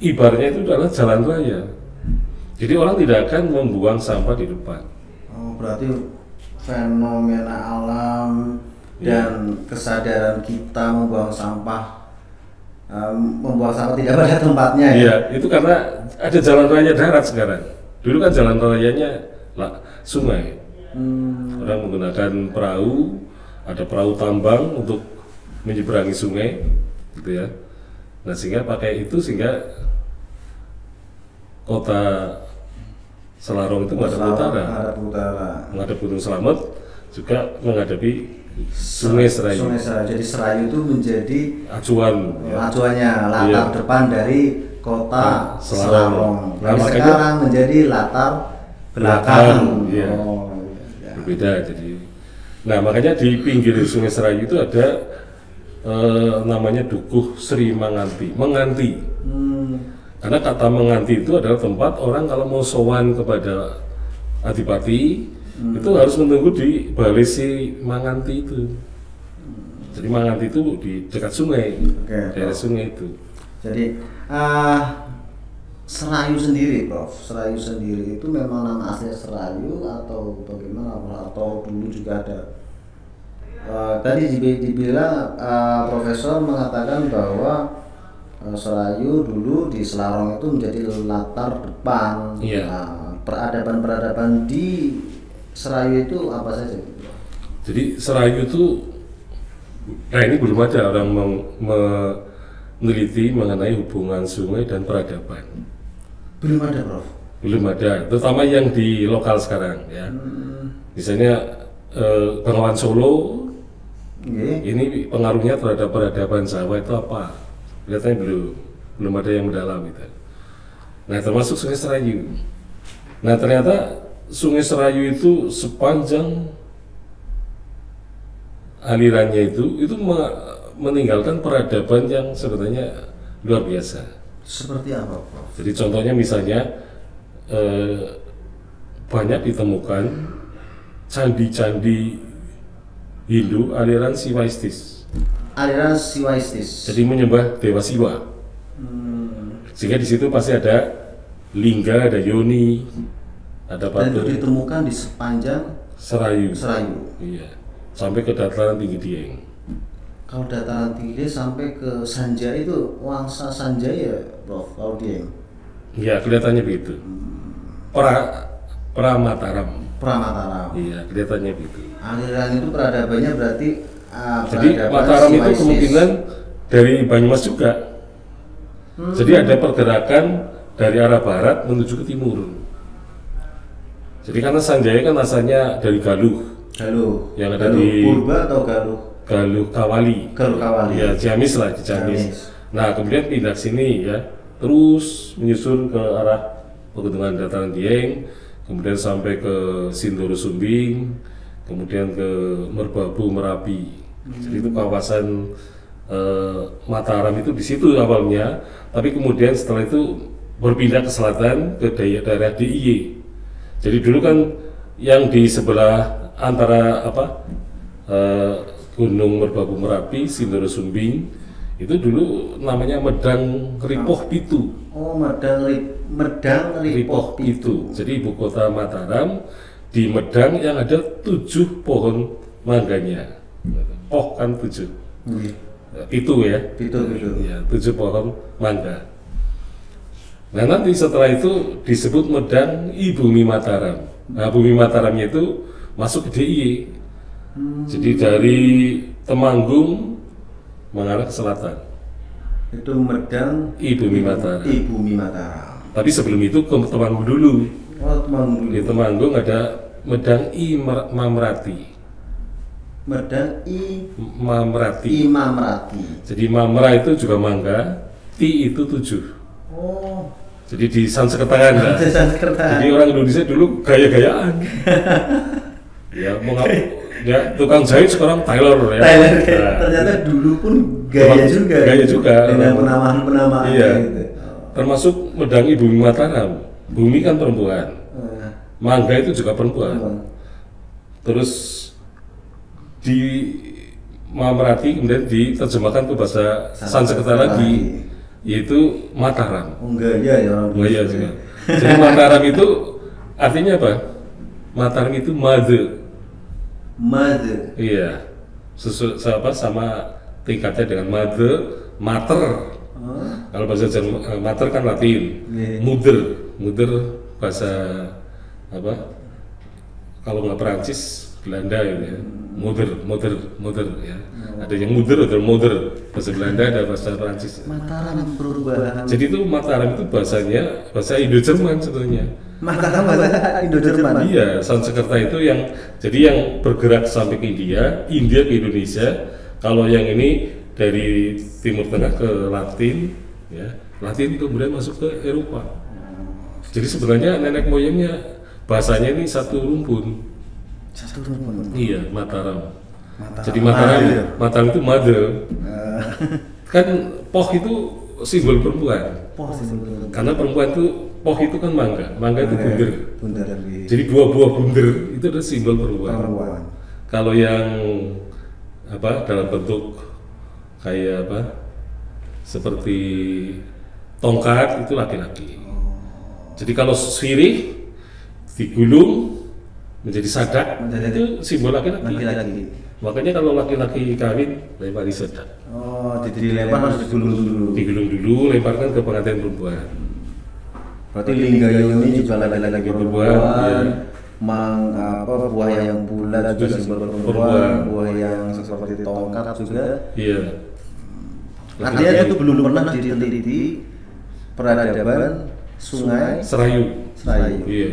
ibaratnya itu adalah jalan raya. Jadi orang tidak akan membuang sampah di depan. Oh, berarti fenomena alam Iya. dan kesadaran kita membuang sampah em, membuang sampah tidak pada tempatnya ya. Iya, itu karena ada jalan raya darat sekarang. Dulu kan jalan rayanya lah, sungai. Hmm, Orang menggunakan perahu, ada perahu tambang untuk menyeberangi sungai, gitu ya. Nah sehingga pakai itu sehingga kota Selarong itu menghadap utara, Menghadap utara. menghadap Gunung Selamet, juga menghadapi Sungai Serayu. Sungai Serayu. Jadi Serayu itu menjadi Acuan. ya. acuannya latar Iya. depan dari kota Ah, Selarong. Nah, sekarang menjadi latar belakang. Belakang, iya. Oh, iya. berbeda jadi nah makanya di pinggir sungai Serayu itu ada eh, namanya Dukuh Sri Manganti Menganti Hmm, karena kata menganti itu adalah tempat orang kalau mau sowan kepada Adipati Hmm. itu harus menunggu di balai si Manganti itu jadi Manganti itu di dekat sungai Oke, daerah sungai itu Jadi ah, Serayu sendiri, Prof. Serayu sendiri itu memang nama asli Serayu atau bagaimana? Atau dulu juga ada? Eh, tadi dibi- dibilang eh, Profesor mengatakan bahwa Serayu dulu di Selarong itu menjadi latar depan. Iya. Peradaban-peradaban di Serayu itu apa saja? Prof? Jadi Serayu itu, nah ini belum ada orang meng- meneliti mengenai hubungan sungai dan peradaban. Belum ada, Prof. Belum ada, terutama yang di lokal sekarang ya. Misalnya eh, Bengawan Solo, Oke. ini pengaruhnya terhadap peradaban Jawa itu apa? Kelihatannya belum, belum ada yang mendalam itu. Nah termasuk Sungai Serayu. Nah ternyata Sungai Serayu itu sepanjang alirannya itu itu me- meninggalkan peradaban yang sebenarnya luar biasa. Seperti apa, Prof? Jadi contohnya misalnya eh, banyak ditemukan candi-candi Hindu aliran Siwaistis. Aliran Siwaistis. Jadi menyembah Dewa Siwa. Hmm. Sehingga di situ pasti ada lingga, ada yoni, ada Dan itu ditemukan di sepanjang Serayu. Serayu. Iya. Sampai ke dataran tinggi Dieng. Kalau dataran tinggi sampai ke Sanjaya itu Wangsa Sanjaya, Prof. Kalau dia Iya, kelihatannya begitu. Pra Pramataram. Pramataram. Iya, kelihatannya begitu. Aliran itu peradabannya berarti ah, Jadi Mataram itu kemungkinan dari Banyumas juga. Hmm. Jadi ada pergerakan dari arah barat menuju ke timur. Jadi karena Sanjaya kan asalnya dari Galuh, Galuh. Yang ada Galuh di- Purba atau Galuh? Galuh Kawali. Galuh Kawali. Ya, Ciamis lah, Ciamis. Ciamis. Nah, kemudian pindah ke sini ya, terus menyusul ke arah pegunungan dataran Dieng, kemudian sampai ke Sindoro Sumbing, kemudian ke Merbabu Merapi. Jadi itu kawasan eh, Mataram itu di situ awalnya, tapi kemudian setelah itu berpindah ke selatan ke daerah, daerah DIY. Jadi dulu kan yang di sebelah antara apa eh, Gunung Merbabu Merapi, Sindoro Sumbing itu dulu namanya Medang Ripoh Pitu. Oh, Medang Medang Ripoh Ripoh Pitu. Jadi ibu kota Mataram di Medang yang ada tujuh pohon mangganya. Poh kan tujuh. Iya. Pitu ya. Pitu, pitu. Ya, tujuh pohon mangga. Nah nanti setelah itu disebut Medang I Bumi Mataram. Nah Bumi Mataramnya itu masuk ke DIY. Jadi dari Temanggung mengarah ke selatan. Itu Medang I Bumi Mataram. I Bumi Mataram. Tapi sebelum itu ke Temanggung dulu. Oh, Temanggung Di. Temanggung ada Medang I Mamrati. Medang I Mamrati. Imam Rati. Jadi Mamra itu juga mangga, Ti itu tujuh. Oh, Jadi di Sanskertaan ya. Desa Sekerta. Jadi orang Indonesia dulu gaya-gayaan. ya mau ngap, ya tukang jahit sekarang Taylor ya. Thailand Nah, ternyata dulu pun gaya juga. gaya juga. Dengan penamaan-penamaan Iya. gitu. termasuk medang ibu Mataram. Bumi kan perempuan. Eh, Mangga itu juga perempuan. memang. Terus di Mamrati kemudian diterjemahkan ke bahasa Sanskerta lagi yaitu Mataram. Oh gaya ya orang dulu. Gaya juga. Jadi Mataram itu artinya apa? Mataram itu mother. Mother. Iya. Sesu, apa sama tingkatnya dengan mother, mater. Oh, Kalau bahasa Jerman eh, mater kan Latin. Iya. Mother, mother bahasa apa? Kalau nggak Perancis, Belanda gitu ya. Mother, mother, mother ya. Ada yang muder, ada yang moder. Bahasa Belanda, ada bahasa Prancis. Mataram perubahan. Jadi itu Mataram itu bahasanya bahasa Indo-Jerman sebenarnya. Mataram bahasa Indo-Jerman. Iya, Sanskerta itu yang jadi yang bergerak sampai ke India, India ke Indonesia. Kalau yang ini dari Timur Tengah ke Latin, ya, Latin kemudian masuk ke Eropa. Jadi sebenarnya nenek moyangnya bahasanya ini satu rumpun. Satu rumpun. Iya, Mataram. Mataram. Jadi Mataram, Mother. Mataram itu mother. Eh, Kan poh itu simbol perempuan. Pos itu. Karena perempuan itu poh itu kan mangga, mangga itu bunder. Bundar di Jadi buah-buah bunder itu adalah simbol perempuan. perempuan. Kalau yang apa dalam bentuk kayak apa seperti tongkat itu laki-laki. Jadi kalau sirih digulung menjadi sadak Menjadi itu simbol laki-laki. Laki-laki. Makanya kalau laki-laki kawin lempari sadak. Oh, jadi dilempar harus digulung dulu. Digulung dulu, lemparkan ke pengantin perempuan. Berarti linggayo ini juga laki-laki Perempuan, perempuan. iya. Mang apa buah yang bulat juga simbol perempuan, Perempuan. buah yang seperti tongkat juga. Iya. Artinya itu belum pernah diteliti peradaban sungai Serayu. Serayu. Iya.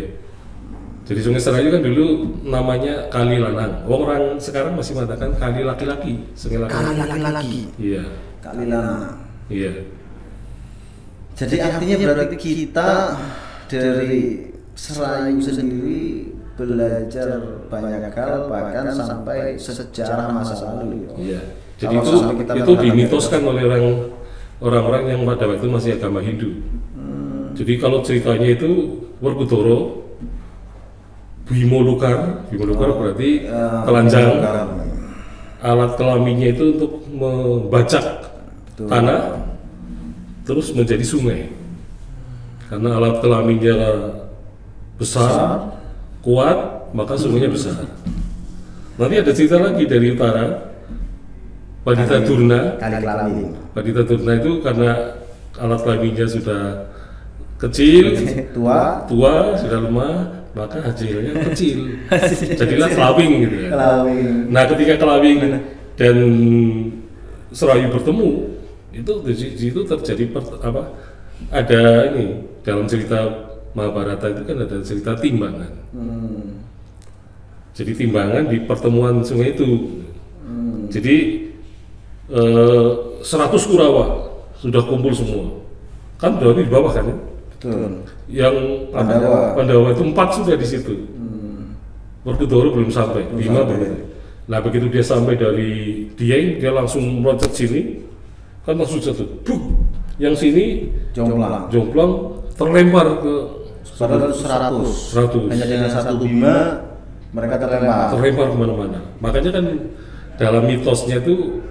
Jadi Sungai Serayu kan dulu namanya Kali Lanang. Wong orang sekarang masih mengatakan Kali laki-laki, Sungai Kali laki-laki. Iya. Kali lanang. Iya. Jadi artinya berarti kita dari Serayu sendiri belajar banyak hal bahkan sampai sejarah masa lalu. ya. Iya. Jadi Kalau itu itu dimitoskan oleh orang orang-orang yang pada waktu itu masih agama Hindu. Hmm. Jadi kalau ceritanya itu Werkudara Bimo Lukar, Bimo Lukar berarti Eh, telanjang. Alat kelaminnya itu untuk membacak Betul. tanah terus menjadi sungai. Karena alat kelaminnya besar, kuat, maka sungainya besar. Nanti ada cerita lagi dari utara. Padita kelamin. Padita Durna itu karena alat kelaminnya sudah kecil, Tua. tua, sudah lemah, maka hasilnya kecil. Jadilah kelawing gitu ya. Kelawing. Nah, ketika kelawing dan serayu bertemu, itu di di situ terjadi per- apa? Ada ini dalam cerita Mahabharata itu kan ada cerita timbangan. Hmm. Jadi timbangan di pertemuan sungai itu. Hmm. Jadi eh, 100 Kurawa sudah kumpul semua. Kan berarti di bawah kan ya? Betul. Yang Pandawa. Pandawa itu empat sudah di situ. Hmm. Werkudara belum sampai, Belum Bima sampai. belum. Nah begitu dia sampai dari Dieng, dia langsung meloncat sini, kan langsung jatuh. Buk! Yang sini Jomplang. jomplang terlempar ke Padahal itu 100. 100. Hanya dengan satu bima mereka terlempar. terlempar ke mana-mana. Makanya kan dalam mitosnya itu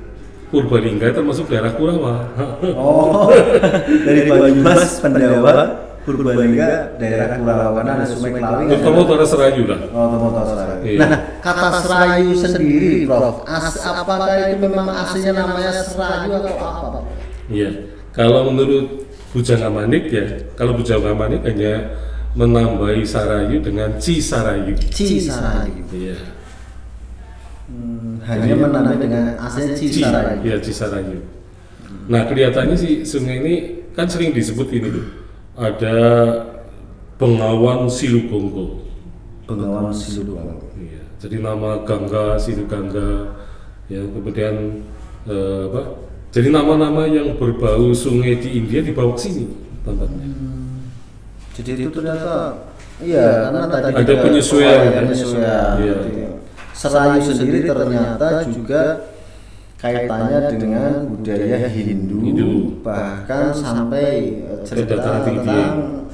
Purbalingga termasuk daerah Kurawa. Oh, dari Banyumas, Pandawa, Purbalingga, daerah Kurawana, ada Sungai Kelawing. Terutama utara Serayu lah. Oh, Tomoto Serayu. Iya. Nah, kata Serayu sendiri, Prof. As, apakah itu memang aslinya namanya Serayu atau apa? Iya. Kalau menurut Bujang Amanik ya, kalau Bujang Amanik hanya menambahi Sarayu dengan Cisarayu. Cisarayu. Iya. Hmm, hanya menandai dengan aslinya Cisarayu. Iya, Cisarayu. Nah, kelihatannya sih sungai ini kan sering disebut ini tuh. Ada Bengawan Silugonggo. Bengawan Siluang. Iya. Jadi nama Gangga, Silugangga, ya kemudian eh, apa? Jadi nama-nama yang berbau sungai di India dibawa ke sini tempatnya. Jadi itu ternyata iya karena tadi Ada penyesuaian, ada ya? penyesuaian. Iya. Jadi, Serayu sendiri ternyata juga kaitannya dengan budaya Hindu, Hindu. bahkan sampai cerita tentang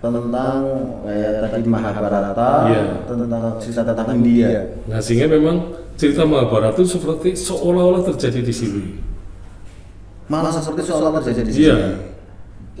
tentang kayak tadi Mahabharata, Iya. tentang cerita tentang India. Nah, sehingga memang cerita Mahabharata itu seperti seolah-olah terjadi di sini. Malah seperti seolah terjadi di Iya. sini.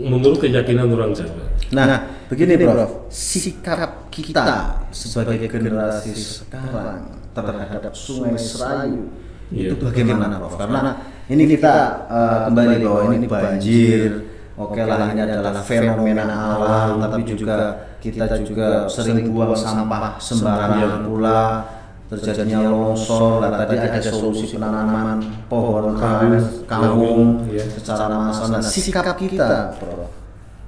Menurut keyakinan orang Jawa. Nah, begini Prof, sikap kita sebagai generasi sekarang terhadap Sungai Serayu Iya. itu bagaimana Prof? Karena ini kita eh, kembali bahwa ini banjir, oke lah ini adalah fenomena alam, tapi juga kita juga sering buang sampah sembarangan pula. terjadinya longsor, lah tadi ada solusi penanaman pohon kawung, kawung Iya. secara massal. Nah, sikap kita, Prof.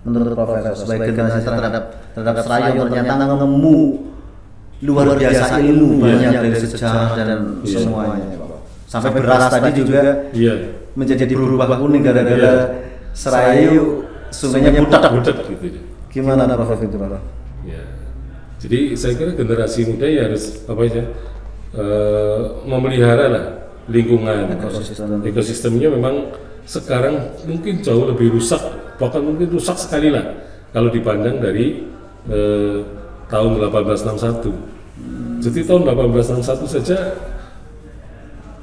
menurut Profesor sebagai generasi terhadap terhadap Serayu ternyata nemu luar biasa ilmu banyak dari sejarah dan Iya. semuanya. Sampai beras tadi juga Iya. menjadi berubah kuning gara-gara Serayu sungainya butak. Budak gitu. Gimana Prof itu? Ya. Jadi saya kira generasi muda ya harus apa ya eh, memelihara lah lingkungan Ekosistem. ekosistemnya memang sekarang mungkin jauh lebih rusak bahkan mungkin rusak sekali lah kalau dipandang dari eh, tahun 1861 jadi tahun 1861 saja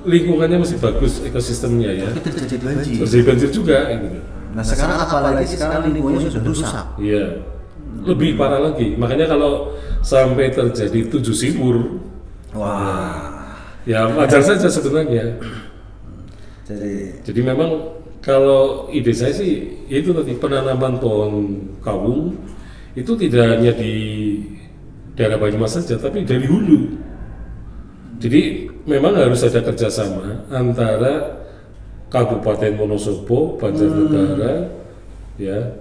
lingkungannya masih bagus ekosistemnya ya terjadi banjir. terjadi banjir juga gitu. Nah sekarang apalagi sekarang lingkungannya sudah rusak. Iya, lebih parah lagi. Makanya kalau sampai terjadi tujuh sibur, Wah. ya wajar saja sebenarnya. Jadi Jadi memang kalau ide saya sih itu tadi penanaman pohon kawung itu tidak hanya di daerah Banyumas saja, tapi dari hulu. Jadi memang harus ada kerjasama antara Kabupaten Wonosobo, Banjarnegara, ya,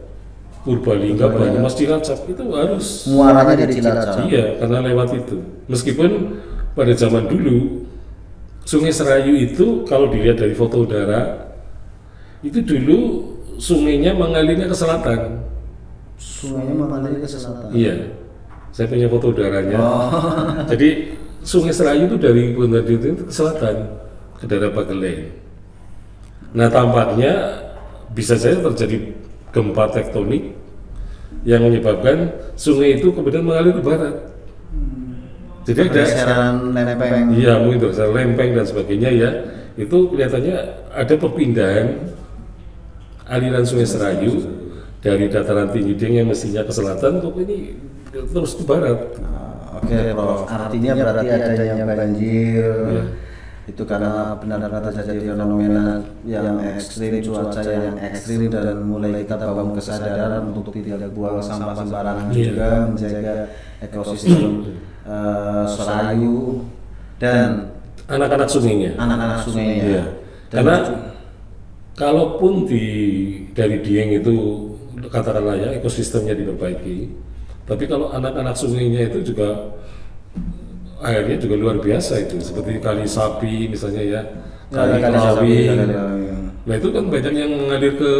Purbalingga, Banyumas, Cilacap itu harus muaranya dari Cilacap. Iya, karena lewat itu. Meskipun pada zaman dulu Sungai Serayu itu kalau dilihat dari foto udara itu dulu sungainya mengalirnya ke selatan. Sungainya mengalir ke selatan. Iya, saya punya foto udaranya. Oh. Jadi Sungai Serayu itu dari Bundar itu ke selatan ke daerah Bagelen. Nah tampaknya bisa saja terjadi gempa tektonik yang menyebabkan sungai itu kemudian mengalir ke barat. Jadi ada Pergeseran lempeng. Iya mungkin dosa lempeng dan sebagainya ya itu kelihatannya ada perpindahan aliran Sungai Serayu dari dataran tinggi Dieng yang mestinya ke selatan kok ini terus ke barat. Nah, Oke, Prof. Artinya berarti adanya banjir Iya. itu karena benar-benar terjadi fenomena yang ekstrim, cuaca yang ekstrim dan mulai kita bangun kesadaran untuk tidak buang sampah sembarangan Iya. juga menjaga ekosistem eh, Serayu dan Anak-anak sungainya. anak-anak sungainya. Iya. Dan Karena kalaupun di dari Dieng itu katakanlah ya ekosistemnya diperbaiki, tapi kalau anak-anak sungainya itu juga airnya juga luar biasa itu seperti kali sapi misalnya ya, kali Kali-kali sapi, Kawin. kali-kali. Nah itu kan banyak yang mengalir ke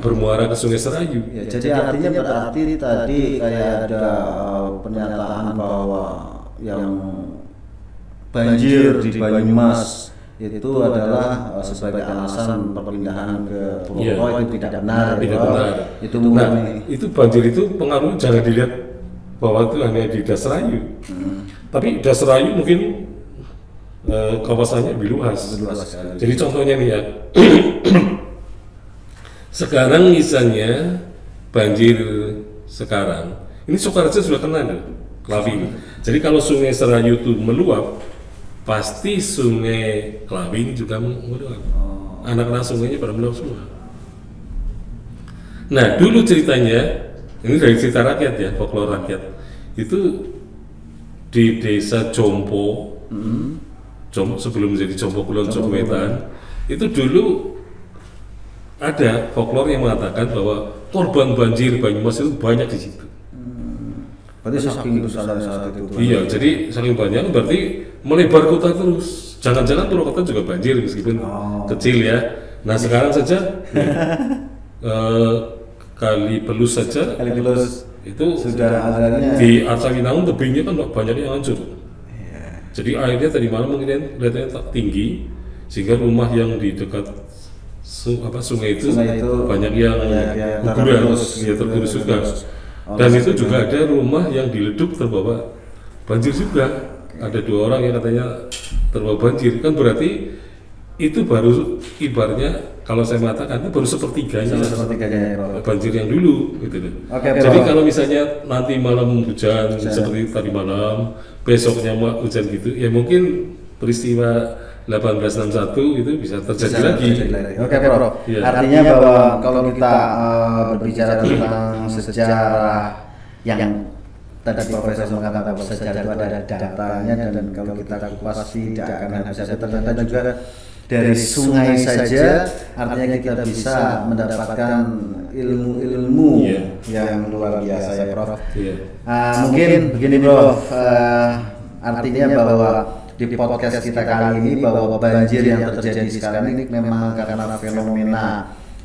bermuara ke Sungai Serayu. Ya, jadi artinya berarti tadi kayak ada pernyataan bahwa yang banjir di Banyumas itu adalah uh, sebagai alasan perpindahan ke Purwokerto Iya. itu tidak benar. Tidak Prof. benar. Itu nah, itu banjir itu pengaruhnya jangan dilihat bahwa itu hanya di Dasrayu. Hmm. Tapi Dasrayu mungkin eh, kawasannya lebih luas. Jadi contohnya nih ya. Sekarang misalnya banjir sekarang, ini Soekarjo sudah kena nih, Klaving. Jadi kalau sungai Serayu itu meluap, pasti sungai Klaving juga meluap. Oh. Anak-anak sungainya pada meluap semua. Nah, dulu ceritanya, ini dari cerita rakyat ya, folklore rakyat. Itu di desa Jompo, Jom, sebelum menjadi Jompo Kulon Jompo Wetan, itu dulu ada folklore yang mengatakan bahwa korban banjir Banyumas itu banyak di situ. Berarti saking besarnya saat itu. Iya, jadi saking banyak berarti melebar kota terus. Jangan-jangan Purwokerto juga banjir meskipun Oh. kecil ya. Nah sekarang saja eh, kali pelus saja Kali Pelus itu sudah adanya di Arcawinangun tebingnya kan banyak yang hancur. Iya. Jadi airnya tadi malam mungkin kelihatannya tak tinggi sehingga rumah yang di dekat su- apa sungai itu, Sungai itu banyak yang guguran, ya tergerus juga. tergerus. Oh, Dan itu juga ada rumah yang dileduk terbawa banjir juga. Ada dua orang yang katanya terbawa banjir kan berarti itu baru ibarnya kalau saya mengatakan itu baru sepertiganya sepertiganya ya, banjir yang dulu gitu loh. Oke, Jadi Prof. kalau misalnya nanti malam hujan seperti tadi malam, besoknya hujan gitu, ya mungkin peristiwa 1861 itu bisa terjadi Bisa lagi. terjadi lagi. Oke, Prof. Iya. Artinya bahwa kalau kita eh, berbicara tentang sejarah yang tadi Profesor mengatakan bahwa sejarah itu ada datanya dan kalau kita kupas tidak akan habis habis ternyata juga dari sungai saja artinya kita bisa mendapatkan ilmu-ilmu Iya. yang luar biasa ya Prof. Iya. Ah, mungkin begini Prof, Eh, artinya bahwa di podcast kita kali ini bahwa banjir yang terjadi sekarang ini memang karena fenomena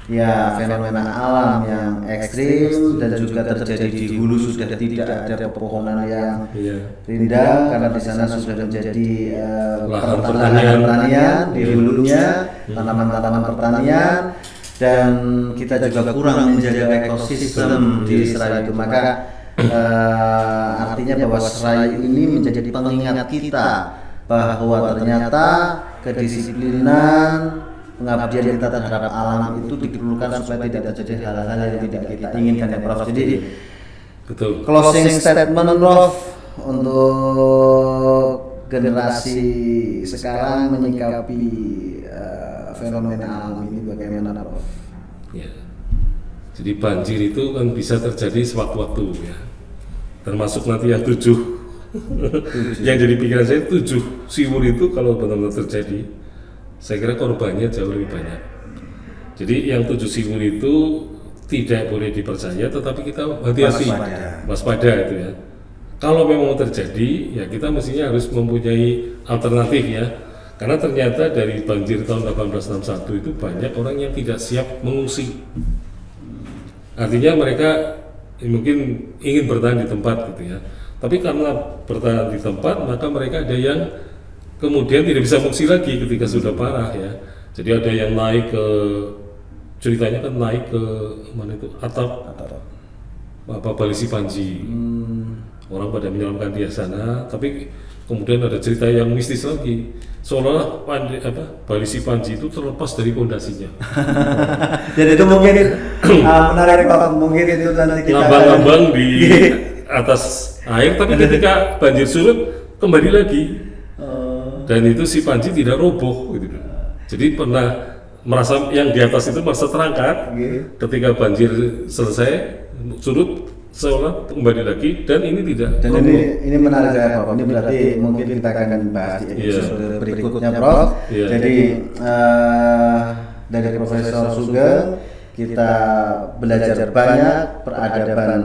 ya fenomena alam yang ekstrim dan juga terjadi di hulu sudah tidak ada pepohonan yang Iya. rindang karena di sana sudah menjadi eh, Lahan pertanian pertanian. di Iya. hulunya tanaman-tanaman pertanian dan kita juga kurang menjaga ekosistem di Serai itu maka eh, artinya bahwa Serai ini menjadi pengingat kita bahwa ternyata kedisiplinan pengabdian kita terhadap alam itu diperlukan supaya tidak terjadi hal-hal yang tidak kita inginkan ya Prof. Jadi Betul. closing statement Prof untuk generasi sekarang menyikapi eh, fenomena alam ini bagaimana Prof? Ya. Jadi banjir itu kan bisa terjadi sewaktu-waktu ya. Termasuk nanti yang tujuh. yang jadi pikiran saya tujuh siwur itu kalau benar-benar terjadi, saya kira korbannya jauh lebih banyak. Jadi yang tujuh siwur itu tidak boleh dipercaya, tetapi kita hati-hati, Waspada. waspada itu ya. Kalau memang terjadi, ya kita mestinya harus mempunyai alternatif ya. Karena ternyata dari banjir tahun 1861 itu banyak orang yang tidak siap mengungsi. Artinya mereka mungkin ingin bertahan di tempat gitu ya. Tapi karena bertahan di tempat, maka mereka ada yang kemudian tidak bisa mengungsi lagi ketika sudah parah ya. Jadi ada yang naik ke ceritanya kan naik ke mana itu atap apa Balisi Panji. Orang pada menyelamkan dia sana, tapi kemudian ada cerita yang mistis lagi. Seolah Pandi, apa Balisi Panji itu terlepas dari pondasinya. Jadi itu mungkin uh, menarik Prof. Mungkin itu nanti kita Lambang-lambang di atas air, tapi ketika banjir surut kembali lagi. Dan itu si Panji tidak roboh gitu. Jadi pernah merasa yang di atas itu merasa terangkat ketika banjir selesai surut seolah kembali lagi dan ini tidak Dan ini ini menarik saya Prof. Ini berarti mungkin kita akan bahas di episode berikutnya Prof. Iya. Jadi eh, dari Profesor Sugeng kita belajar banyak peradaban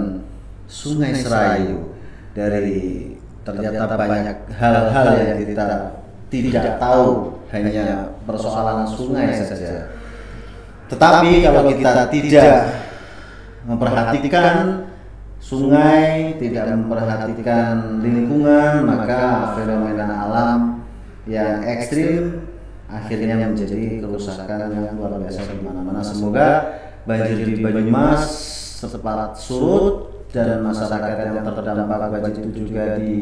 Sungai Serayu dari ternyata banyak hal-hal yang kita tidak tahu hanya persoalan sungai saja. Tetapi kalau kita tidak memperhatikan sungai, tidak memperhatikan lingkungan, maka fenomena alam yang ekstrim akhirnya menjadi kerusakan yang luar biasa di mana-mana. Semoga banjir di Banyumas cepat surut dan masyarakat yang terdampak banjir itu juga di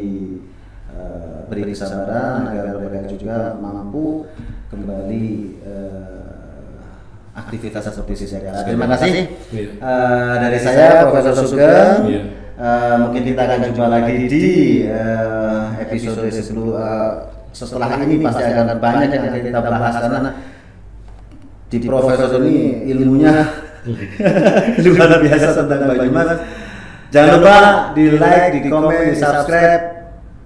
eh, beri kesabaran agar mereka juga mampu kembali eh, aktivitas seperti sedia. Terima kasih Iya. Eh, dari saya Profesor Sugeng. Iya. Eh, mungkin kita akan jumpa lagi di eh, episode sebelum eh, setelah ini pasti akan banyak yang akan kita bahas karena di Profesor ini ilmunya luar biasa tentang Banyumas. Jangan lupa di like, di komen, di subscribe.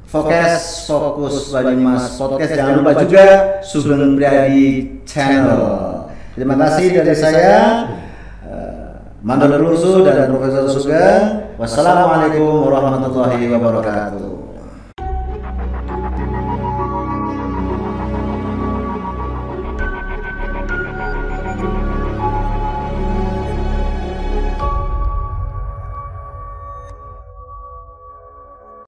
Fokus, fokus Banyumas podcast. Jangan lupa juga Sugeng Priadi Channel. Terima kasih dari saya. Mandor Rusu dan Profesor Sugeng. Wassalamualaikum warahmatullahi wabarakatuh.